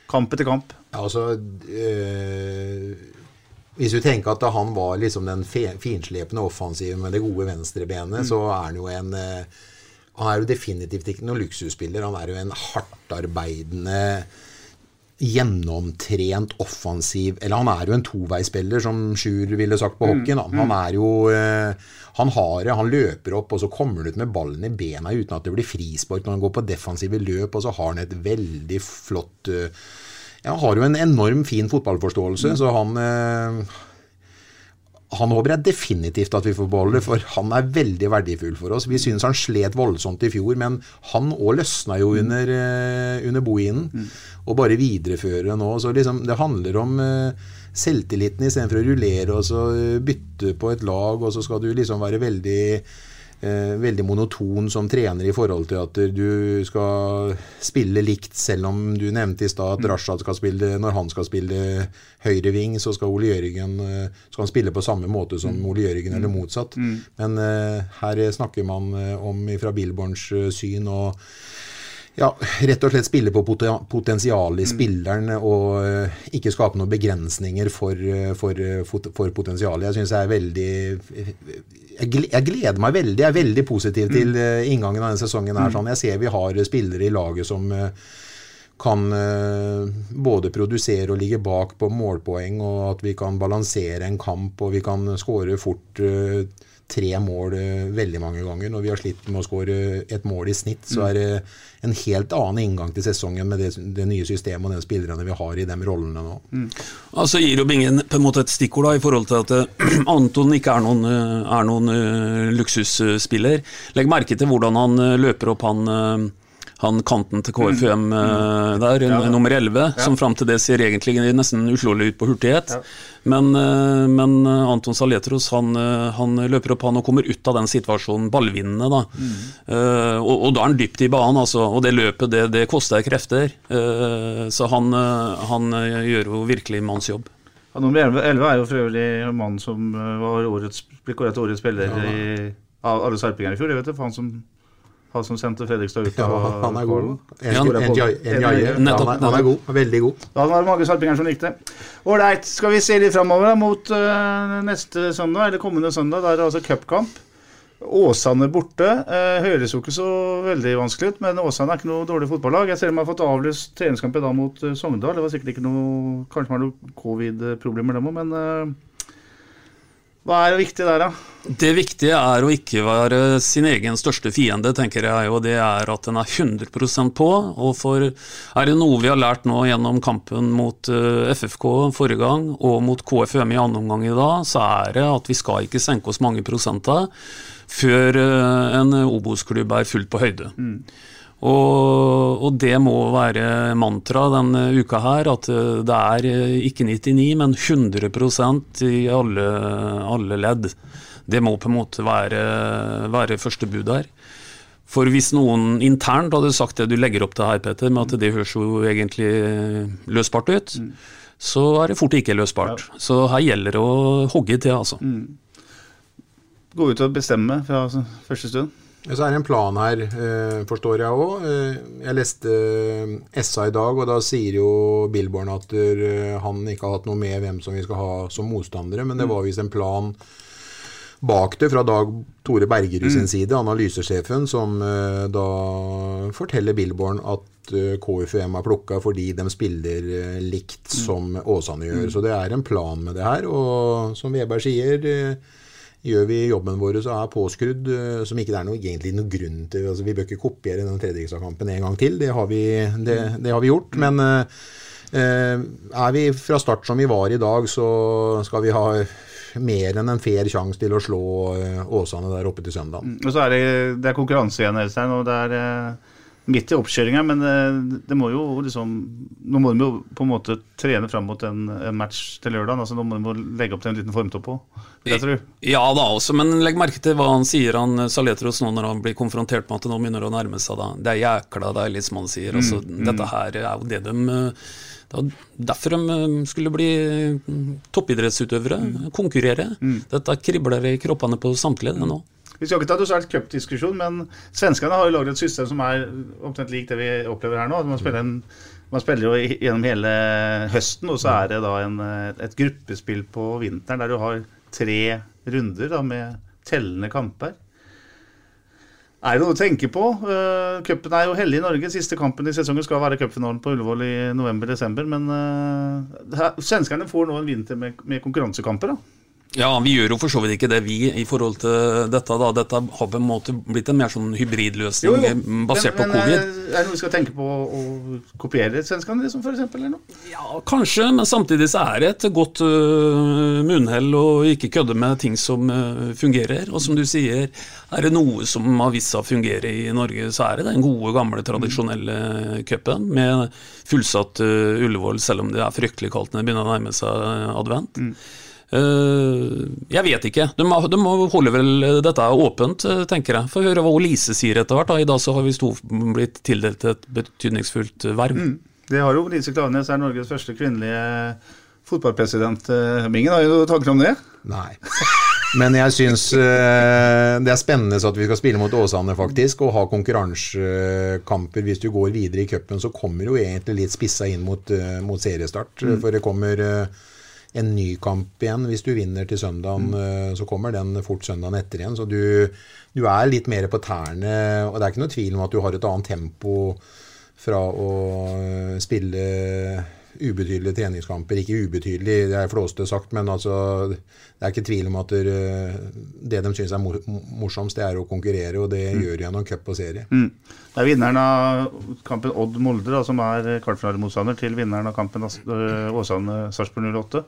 Kamp etter kamp. Ja, altså øh, Hvis du tenker at han var liksom den finslepne offensive med det gode venstrebenet, så er han jo en øh, Han er jo definitivt ikke noen luksusspiller. Han er jo en hardtarbeidende gjennomtrent offensiv Eller han er jo en toveisspiller, som Sjur ville sagt på hockeyen. Han, han er jo eh, Han har det, han løper opp, og så kommer han ut med ballen i bena uten at det blir frispark når han går på defensive løp, og så har han et veldig flott eh, Han har jo en enorm fin fotballforståelse, så han eh, han håper jeg definitivt at vi får beholde, for han er veldig verdifull for oss. Vi synes han slet voldsomt i fjor, men han òg løsna jo under, eh, under boinen. Og bare videreføre nå. Så liksom, det handler om eh, selvtilliten istedenfor å rullere og så eh, bytte på et lag, og så skal du liksom være veldig veldig monoton som trener i forhold til at du skal spille likt, selv om du nevnte i stad at Rashad skal spille Når han skal spille høyre ving, så skal Ole Jørgen eh, skal han spille på samme måte som Ole Jørgen, eller motsatt. Men eh, her snakker man eh, om fra Billborns eh, syn og ja, rett og slett spille på poten- potensialet i spilleren og eh, ikke skape noen begrensninger for, eh, for, eh, for potensialet. Jeg syns jeg er veldig jeg gleder meg veldig. Jeg er veldig positiv til eh, inngangen av denne sesongen. her. Sånn. Jeg ser vi har spillere i laget som kan både produsere og ligge bak på målpoeng, og at vi kan balansere en kamp, og vi kan skåre fort tre mål eh, veldig mange ganger. Når vi har slitt med å skåre et mål i snitt, så er det en helt annen inngang til sesongen med det, det nye systemet og de spillerne vi har i de rollene nå. Altså gir jo Bingen på en måte et stikkord da, i forhold til at eh, Anton ikke er noen, eh, er noen uh, luksusspiller. Legg merke til hvordan han løper opp han, eh, han kanten til KFUM eh, der, n- nummer 11, som fram til det ser egentlig nesten uslåelig ut på hurtighet. Men, uh, men eh, Anton Saletros han, han løper opp han og kommer ut av den situasjonen ballvinnende. Da. Eh, og, og da er han dypt i banen, altså, og det løpet det, det koster krefter. Så han, han gjør jo virkelig manns jobb. Ja, nummer 11, 11 er jo for øvrig mannen mann som var årets, ble kåret til årets spiller i, av alle sarpingene i fjor. Jeg vet det, for han som, han som sendte Fredrikstad ut Ja, av han er god. Ja. Han, er, god. Veldig god. Da var det mange sarpinger som likte. Ålreit, skal vi se litt framover mot uh, neste søndag, eller kommende søndag. Da er det altså cupkamp. Åsane borte. Uh, høres jo ikke så veldig vanskelig ut, men Åsane er ikke noe dårlig fotballag. Jeg ser de har fått avlyst treningskampen da mot eh, Sogndal. Det var sikkert ikke noe Kanskje man har noen covid-problemer, dem òg, men eh, Hva er det viktig der, da? Det viktige er å ikke være sin egen største fiende, tenker jeg, og det er at den er 100% på. Og for er det noe vi har lært nå gjennom kampen mot eh, FFK forrige gang, og mot KFUM i andre omgang i dag, så er det at vi skal ikke senke oss mange prosenter før eh, en Obos-klubb er fullt på høyde. Mm. Og, og, det må være mantra denne uka her, at det er ikke 99, men 100% i alle, alle ledd. Det må på en måte være, være første bud her. For hvis noen internt hadde sagt det du legger opp til her, Peter, med at det høres jo egentlig løsbart ut, mm. så er det fort ikke løsbart. Så her gjelder det å hogge til, altså. Mm. Gå ut og bestemme fra første stund? Så er det en plan her, eh, forstår jeg òg. Eh, jeg leste eh, SA i dag, og da sier jo Billborn at han ikke har hatt noe med hvem som vi skal ha som motstandere, men det mm. var visst en plan bak det fra Dag Tore Bergerud sin mm. side, analysesjefen, som da forteller Billborn at KFUM er plukka fordi de spiller likt mm. som Åsane gjør. Så det er en plan med det her. Og som Veberg sier, gjør vi jobben vår så er påskrudd, som ikke det er noe, egentlig noe grunn til. Altså, vi bør ikke kopiere den tredjedivisjonskampen en gang til. Det har vi, det, det har vi gjort. men er vi fra start som vi var i dag, så skal vi ha mer enn en fair sjanse til å slå eh, Åsane der oppe til søndag. Mm, og så er det, det er konkurranse igjen, Elstein. og det er eh, midt i oppkjøringa, men eh, det må jo liksom Nå må de jo på en måte trene fram mot en, match til lørdag. altså Nå må de jo legge opp til en liten formtopp òg, Ja da også, men legg merke til hva han sier, han Saletros, nå når han blir konfrontert med at det nå begynner å nærme seg. da. Det er jækla deilig, som han sier. altså mm, Dette mm. her er jo det de det var derfor de eh, skulle bli toppidrettsutøvere, mm. konkurrere. Mm. Dette kribler i kroppene på samtlige nå. Vi skal ikke ta svært cupdiskusjon, men svenskene har jo laget et system som er omtrent lik det vi opplever her nå. Man spiller, en, man spiller, jo gjennom hele høsten, og så er det da en, et gruppespill på vinteren der du har tre runder da, med tellende kamper. Er det noe å tenke på? Uh, cupen er jo hellig i Norge. Siste kampen i sesongen skal være cupfinalen på Ullevål i november-desember. Men uh, svenskene får nå en vinter med, med konkurransekamper. da. Ja, vi gjør jo for så vidt ikke det, vi, i forhold til dette. da. Dette har på en måte blitt en mer sånn hybridløsning jo, jo. basert men, på covid. Eh, er det noe vi skal tenke på å kopiere svenskene, liksom, f.eks.? Eller noe? Ja, kanskje, men samtidig så er det et godt uh, munnhell å ikke kødde med ting som uh, fungerer. Og som du sier, er det noe som har vist seg å fungere i Norge, så er det den gode, gamle, tradisjonelle cupen med fullsatt uh, Ullevål, selv om det er fryktelig kaldt når det begynner å nærme seg advent. Mm. Eh, jeg vet ikke. De må, de holder holde vel dette åpent, eh, tenker jeg. Få høre hva Lise sier etter hvert. I dag så har vi blitt tildelt et betydningsfullt verv. Mm. Det har jo Lise Klaveness, er Norges første kvinnelige fotballpresident. Eh, Bingen, har jo tanker om det? Nei. Men jeg syns det er spennende at vi skal spille mot Åsane, faktisk, og ha konkurransekamper. Hvis du går videre i cupen, så kommer jo egentlig litt spissa inn mot, mot seriestart. Mm. For det kommer en ny kamp igjen. Hvis du vinner til søndagen, mm. Eh, så kommer den fort søndagen etter igjen. Så du, du, er litt mer på tærne. Og det er ikke noe tvil om at du har et annet tempo fra å eh, spille ubetydelige treningskamper. Ikke ubetydelig, det er flåste sagt, men altså, det er ikke tvil om at det, de syns er morsomst, det er å konkurrere, og det mm. gjør de gjennom cup og serie. Mm. Det er vinneren av kampen Odd Molde som er kvartfinalemotstander til vinneren av kampen øh, Åsane-Sarpsborg 08.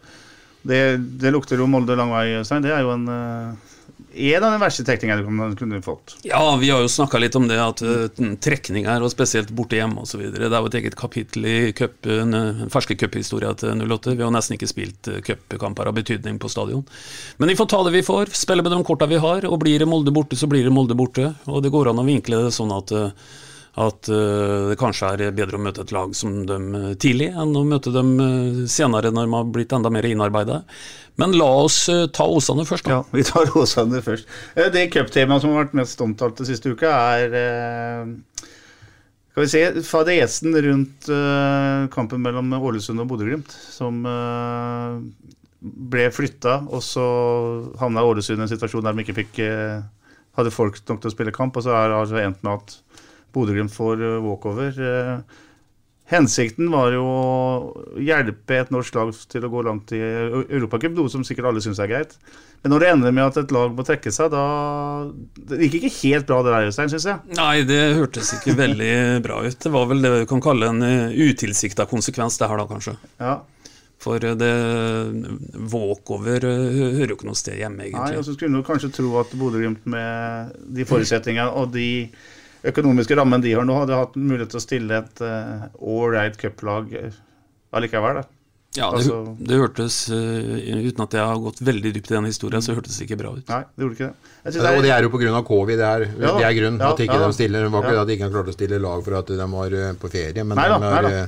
Det, det, lukter jo Molde lang vei, Øystein. Det er jo en øh, en av de verste trekningene du kunne fått. Ja, vi har jo snakka litt om det, at uh, trekninger, og spesielt borte hjemme osv. Det er jo et eget kapittel i cup, ferske cuphistoria til 08. Vi har nesten ikke spilt uh, cupkamper av betydning på stadion. Men vi får ta det vi får, spille med de korta vi har. Og blir det Molde borte, så blir det Molde borte. Og det går an å vinkle det sånn at uh, at det kanskje er bedre å møte et lag som dem tidlig, enn å møte dem senere når man har blitt enda mer innarbeida. Men la oss uh, ta Åsane først, da. Ja, vi tar Åsane først. Det cuptemaet som har vært mest omtalt den siste uka, er uh, Skal vi se Fadesen rundt kampen mellom Ålesund og Bodø-Glimt, som ble flytta, og så havna Ålesund i en situasjon der de ikke fikk hadde folk nok til å spille kamp, og så er det altså endt med at Bodø-Glimt får eh, walkover. Eh, Hensikten var jo å hjelpe et norsk lag til å gå langt i Europacup, noe som sikkert alle syns er greit. Men når det ender med at et lag må trekke seg, da Det gikk ikke helt bra det der, Øystein, syns jeg. Nei, det hørtes ikke veldig bra ut. Det var vel det vi kan kalle en uh, utilsikta konsekvens, det her da, kanskje. Ja. For uh, det walkover uh, hører jo ikke noe sted hjemme, egentlig. Nei, og så skulle du kanskje tro at Bodø-Glimt med de forutsetningene og de økonomiske rammen de har nå, hadde hatt mulighet til å stille et ålreit uh, cuplag allikevel. Da. Ja, det, altså, det hørtes uh, Uten at jeg har gått veldig dypt i den historien, så hørtes det ikke bra ut. Nei, det gjorde ikke det. det er, og det er jo pga. covid. Det er, ja, det er grunnen. Ja, at ikke ja, de stiller, det var ikke ja. at de ikke har klart å stille lag for at de var på ferie, men nei, de er nei,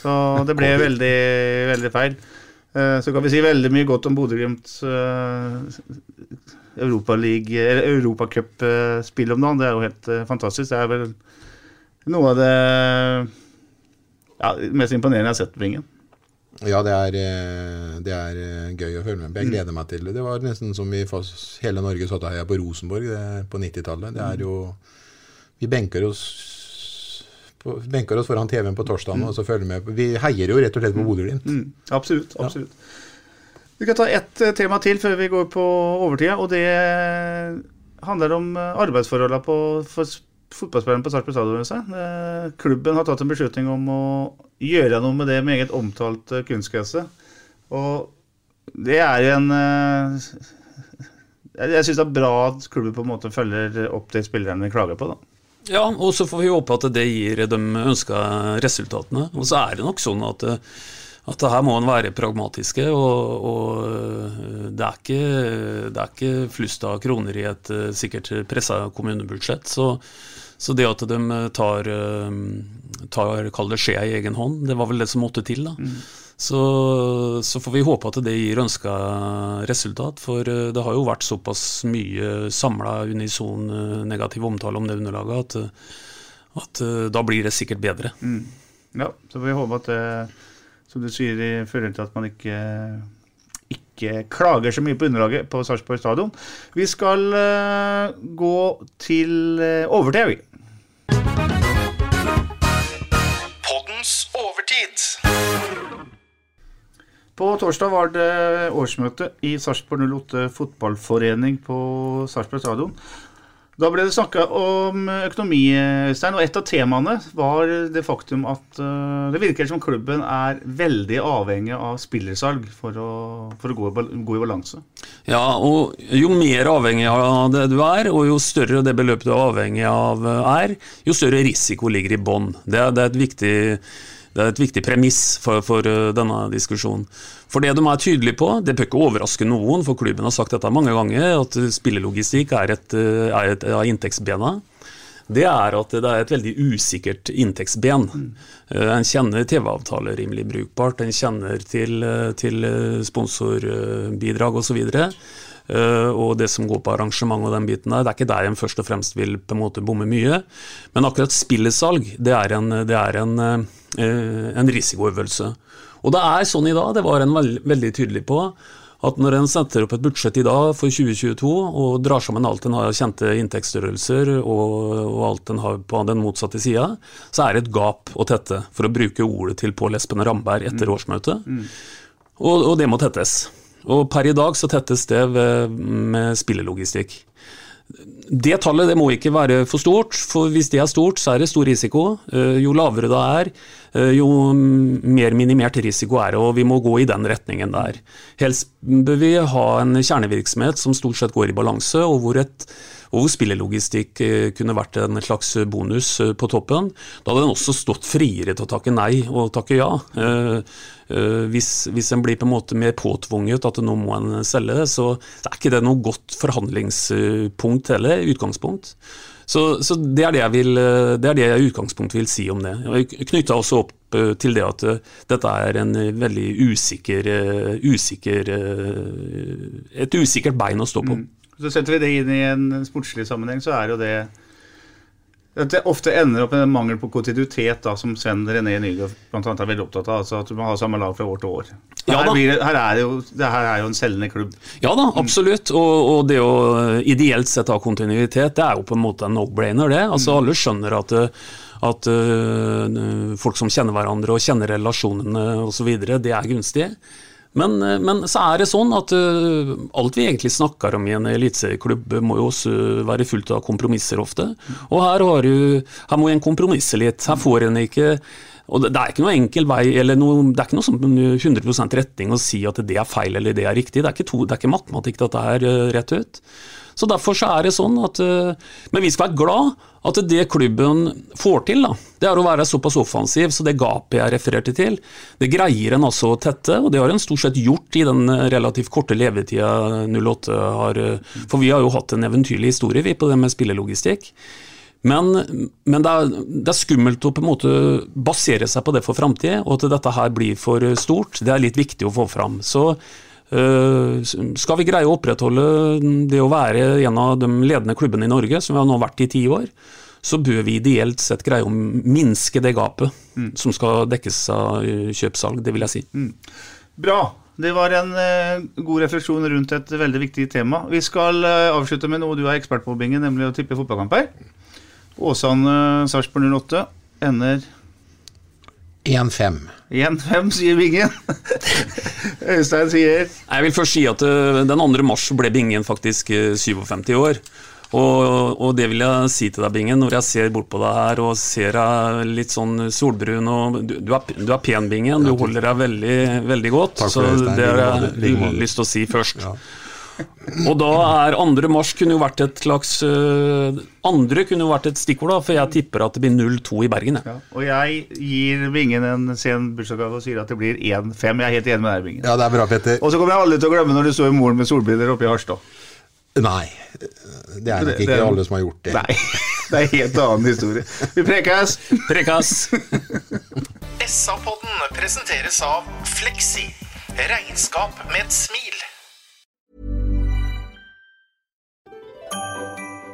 Så det ble veldig, veldig feil. Uh, så kan vi si veldig mye godt om Bodø-Glimt uh, Europacupspill om dagen. Det er jo helt uh, fantastisk. Det er vel noe av det ja, mest imponerende jeg har sett på ringen. Ja, det er, det er, gøy å følge med på. Jeg gleder meg til det. Det var nesten som vi hele Norge satt og heia på Rosenborg på 90-tallet. Det er jo Vi benker oss på, benker oss foran TV-en på torsdagen mm. og så følger med. Vi heier jo rett og slett på Bodø-Glimt. Mm. Absolutt. absolutt. Ja. Vi kan ta ett eh, tema til før vi går på overtida, og det handler om eh, arbeidsforholdene på, for fotballspillerne på Sarpsborg stadion. Eh, klubben har tatt en beslutning om å gjøre noe med det meget omtalte kunstgresset. Og det er en Jeg syns det er bra at klubben på en måte følger opp det spillerne klager på. da. Ja, og så får vi håpe at det gir de ønska resultatene. Og så er det nok sånn at at her må en være pragmatiske. Og, og eh, det, er ikke, det er ikke flust av kroner i et eh, sikkert pressa kommunebudsjett. Så, så, det at de tar, eh, tar kall det skjea i egen hånd, det var vel det som måtte til. da. Mm. Så, så, får vi håpe at det gir ønska resultat. For det har jo vært såpass mye samla unison negativ omtale om det underlaget at, at da blir det sikkert bedre. Mm. Ja, så får vi håpe at det som du sier, i forhold til at man ikke, ikke klager så mye på underlaget på Sarpsborg stadion. Vi skal uh, gå til uh, overtid, vi. Poddens overtid. På torsdag var det årsmøte i Sarpsborg 08 fotballforening på Sarpsborg stadion. Da ble det snakka om økonomi, Øystein, og et av temaene var det faktum at uh, det virker som klubben er veldig avhengig av spillersalg for å, for å gå, gå, i balanse. Ja, og jo mer avhengig av det du er, og jo større det beløpet du er avhengig av er, jo større risiko ligger i bånn. Det, det, er et viktig det er et viktig premiss for, for uh, denne diskusjonen. For det de er tydelige på, det bør ikke overraske noen, for klubben har sagt dette mange ganger, at spillelogistikk er et, av inntektsbena. Det er at det er et veldig usikkert inntektsben. Mm. En kjenner TV-avtaler rimelig brukbart, en kjenner til, til sponsorbidrag osv. Uh, og det som går på arrangement og den biten der, det er ikke der en først og fremst vil på en måte bomme mye. Men akkurat spillesalg, det er en, det er en, uh, en risikoøvelse. Og det er sånn i dag, det var en veld, veldig tydelig på, at når en setter opp et budsjett i dag for 2022 og drar sammen alt en har av kjente inntektsstørrelser og, og, alt en har på den motsatte sida, så er det et gap å tette, for å bruke ordet til Pål Espen Ramberg etter mm. årsmøtet. Mm. Og, og det må tettes. Og per i dag så tettes det med spillelogistikk. Det tallet det må ikke være for stort, for hvis det er stort, så er det stor risiko. Eh, jo lavere det er, eh, jo mer minimert risiko er det, og vi må gå i den retningen der. Helst bør vi ha en kjernevirksomhet som stort sett går i balanse, og hvor, et, og hvor spillelogistikk eh, kunne vært en slags bonus på toppen. Da hadde den også stått friere til å takke nei og takke ja. Eh, hvis, hvis en blir på en måte mer påtvunget at nå må en selge, så, er ikke det noe godt forhandlingspunkt heller, utgangspunkt. Så, så det, er det, vil, det er det jeg i utgangspunktet vil si om det. Jeg knytta også opp eh, til det at eh, dette er en veldig usikker, usikker et usikkert bein å stå på. Mm. Så Setter vi det inn i en sportslig sammenheng, så er jo det at det ofte ender opp med en mangel på kontinuitet, da, som Sven René Nygaard bl.a. er veldig opptatt av. altså At du må ha samme lag fra år til år. Ja, her, det, her, er jo, det her er jo en selgende klubb. Ja da, absolutt. Og, og, det å ideelt sett ha kontinuitet, det er jo på en måte en no-brainer, det. Altså mm. Alle skjønner at at uh, folk som kjenner hverandre og kjenner relasjonene osv., det er gunstig. Men, øh, men, så er det sånn at øh, alt vi egentlig snakker om i en eliteserieklubb, må jo også være fullt av kompromisser ofte. Og her, du, her må en kompromisse litt. Her får en ikke og det, er ikke noe enkel vei, eller noe, det er ikke noe som 100% retning å si at det er feil eller det er riktig. Det er ikke, to, det er ikke matematikk dette her rett ut. Så Derfor så er det sånn at Men vi skal være glad at det klubben får til, da, det er å være såpass offensiv, så det gapet jeg refererte til, det greier en altså å tette, og det har en stort sett gjort i den relativt korte levetida 08 har For vi har jo hatt en eventyrlig historie, vi, på det med spillelogistikk. Men, men det, er, det, er, skummelt å på en måte basere seg på det for framtida, og at dette her blir for stort. Det er litt viktig å få fram. Så skal vi greie å opprettholde det å være en av de ledende klubbene i Norge, som vi har nå vært i ti år, så bør vi ideelt sett greie å minske det gapet mm. som skal dekkes av kjøpsalg, det vil jeg si. Mm. Bra. Det var en uh, god refleksjon rundt et veldig viktig tema. Vi skal avslutte med noe du er ekspert på, Binge, nemlig å tippe fotballkamper. Åsane-Sarpsborg 08 ender 1-5. 1-5, sier Bingen. Øystein sier Jeg vil først si at uh, den 2. mars ble Bingen faktisk 57 år. Og, og, det vil jeg si til deg, Bingen, når jeg ser bort på deg her og ser deg litt sånn solbrun og Du, du, er, du er, pen, Bingen. Du holder deg veldig, veldig godt. så det har jeg lyst til å si først. Ja. Og da er 2. mars kunne jo vært et slags uh, Andre kunne jo vært et stikkord, da, for jeg tipper at det blir 0-2 i Bergen. Ja. Og jeg gir Bingen en sen bursdagsgave og sier at det blir 1-5. Jeg er helt enig med deg, Bingen. Ja, det er bra, Petter. Og så kommer jeg aldri til å glemme når du står i moren med solbriller oppe i Harstad. Nei, det er nok ikke det, alle som har gjort det. Nei, det er en helt annen historie. Vi prekas! Prekas! SA-podden presenteres av Fleksi. Regnskap med et smil.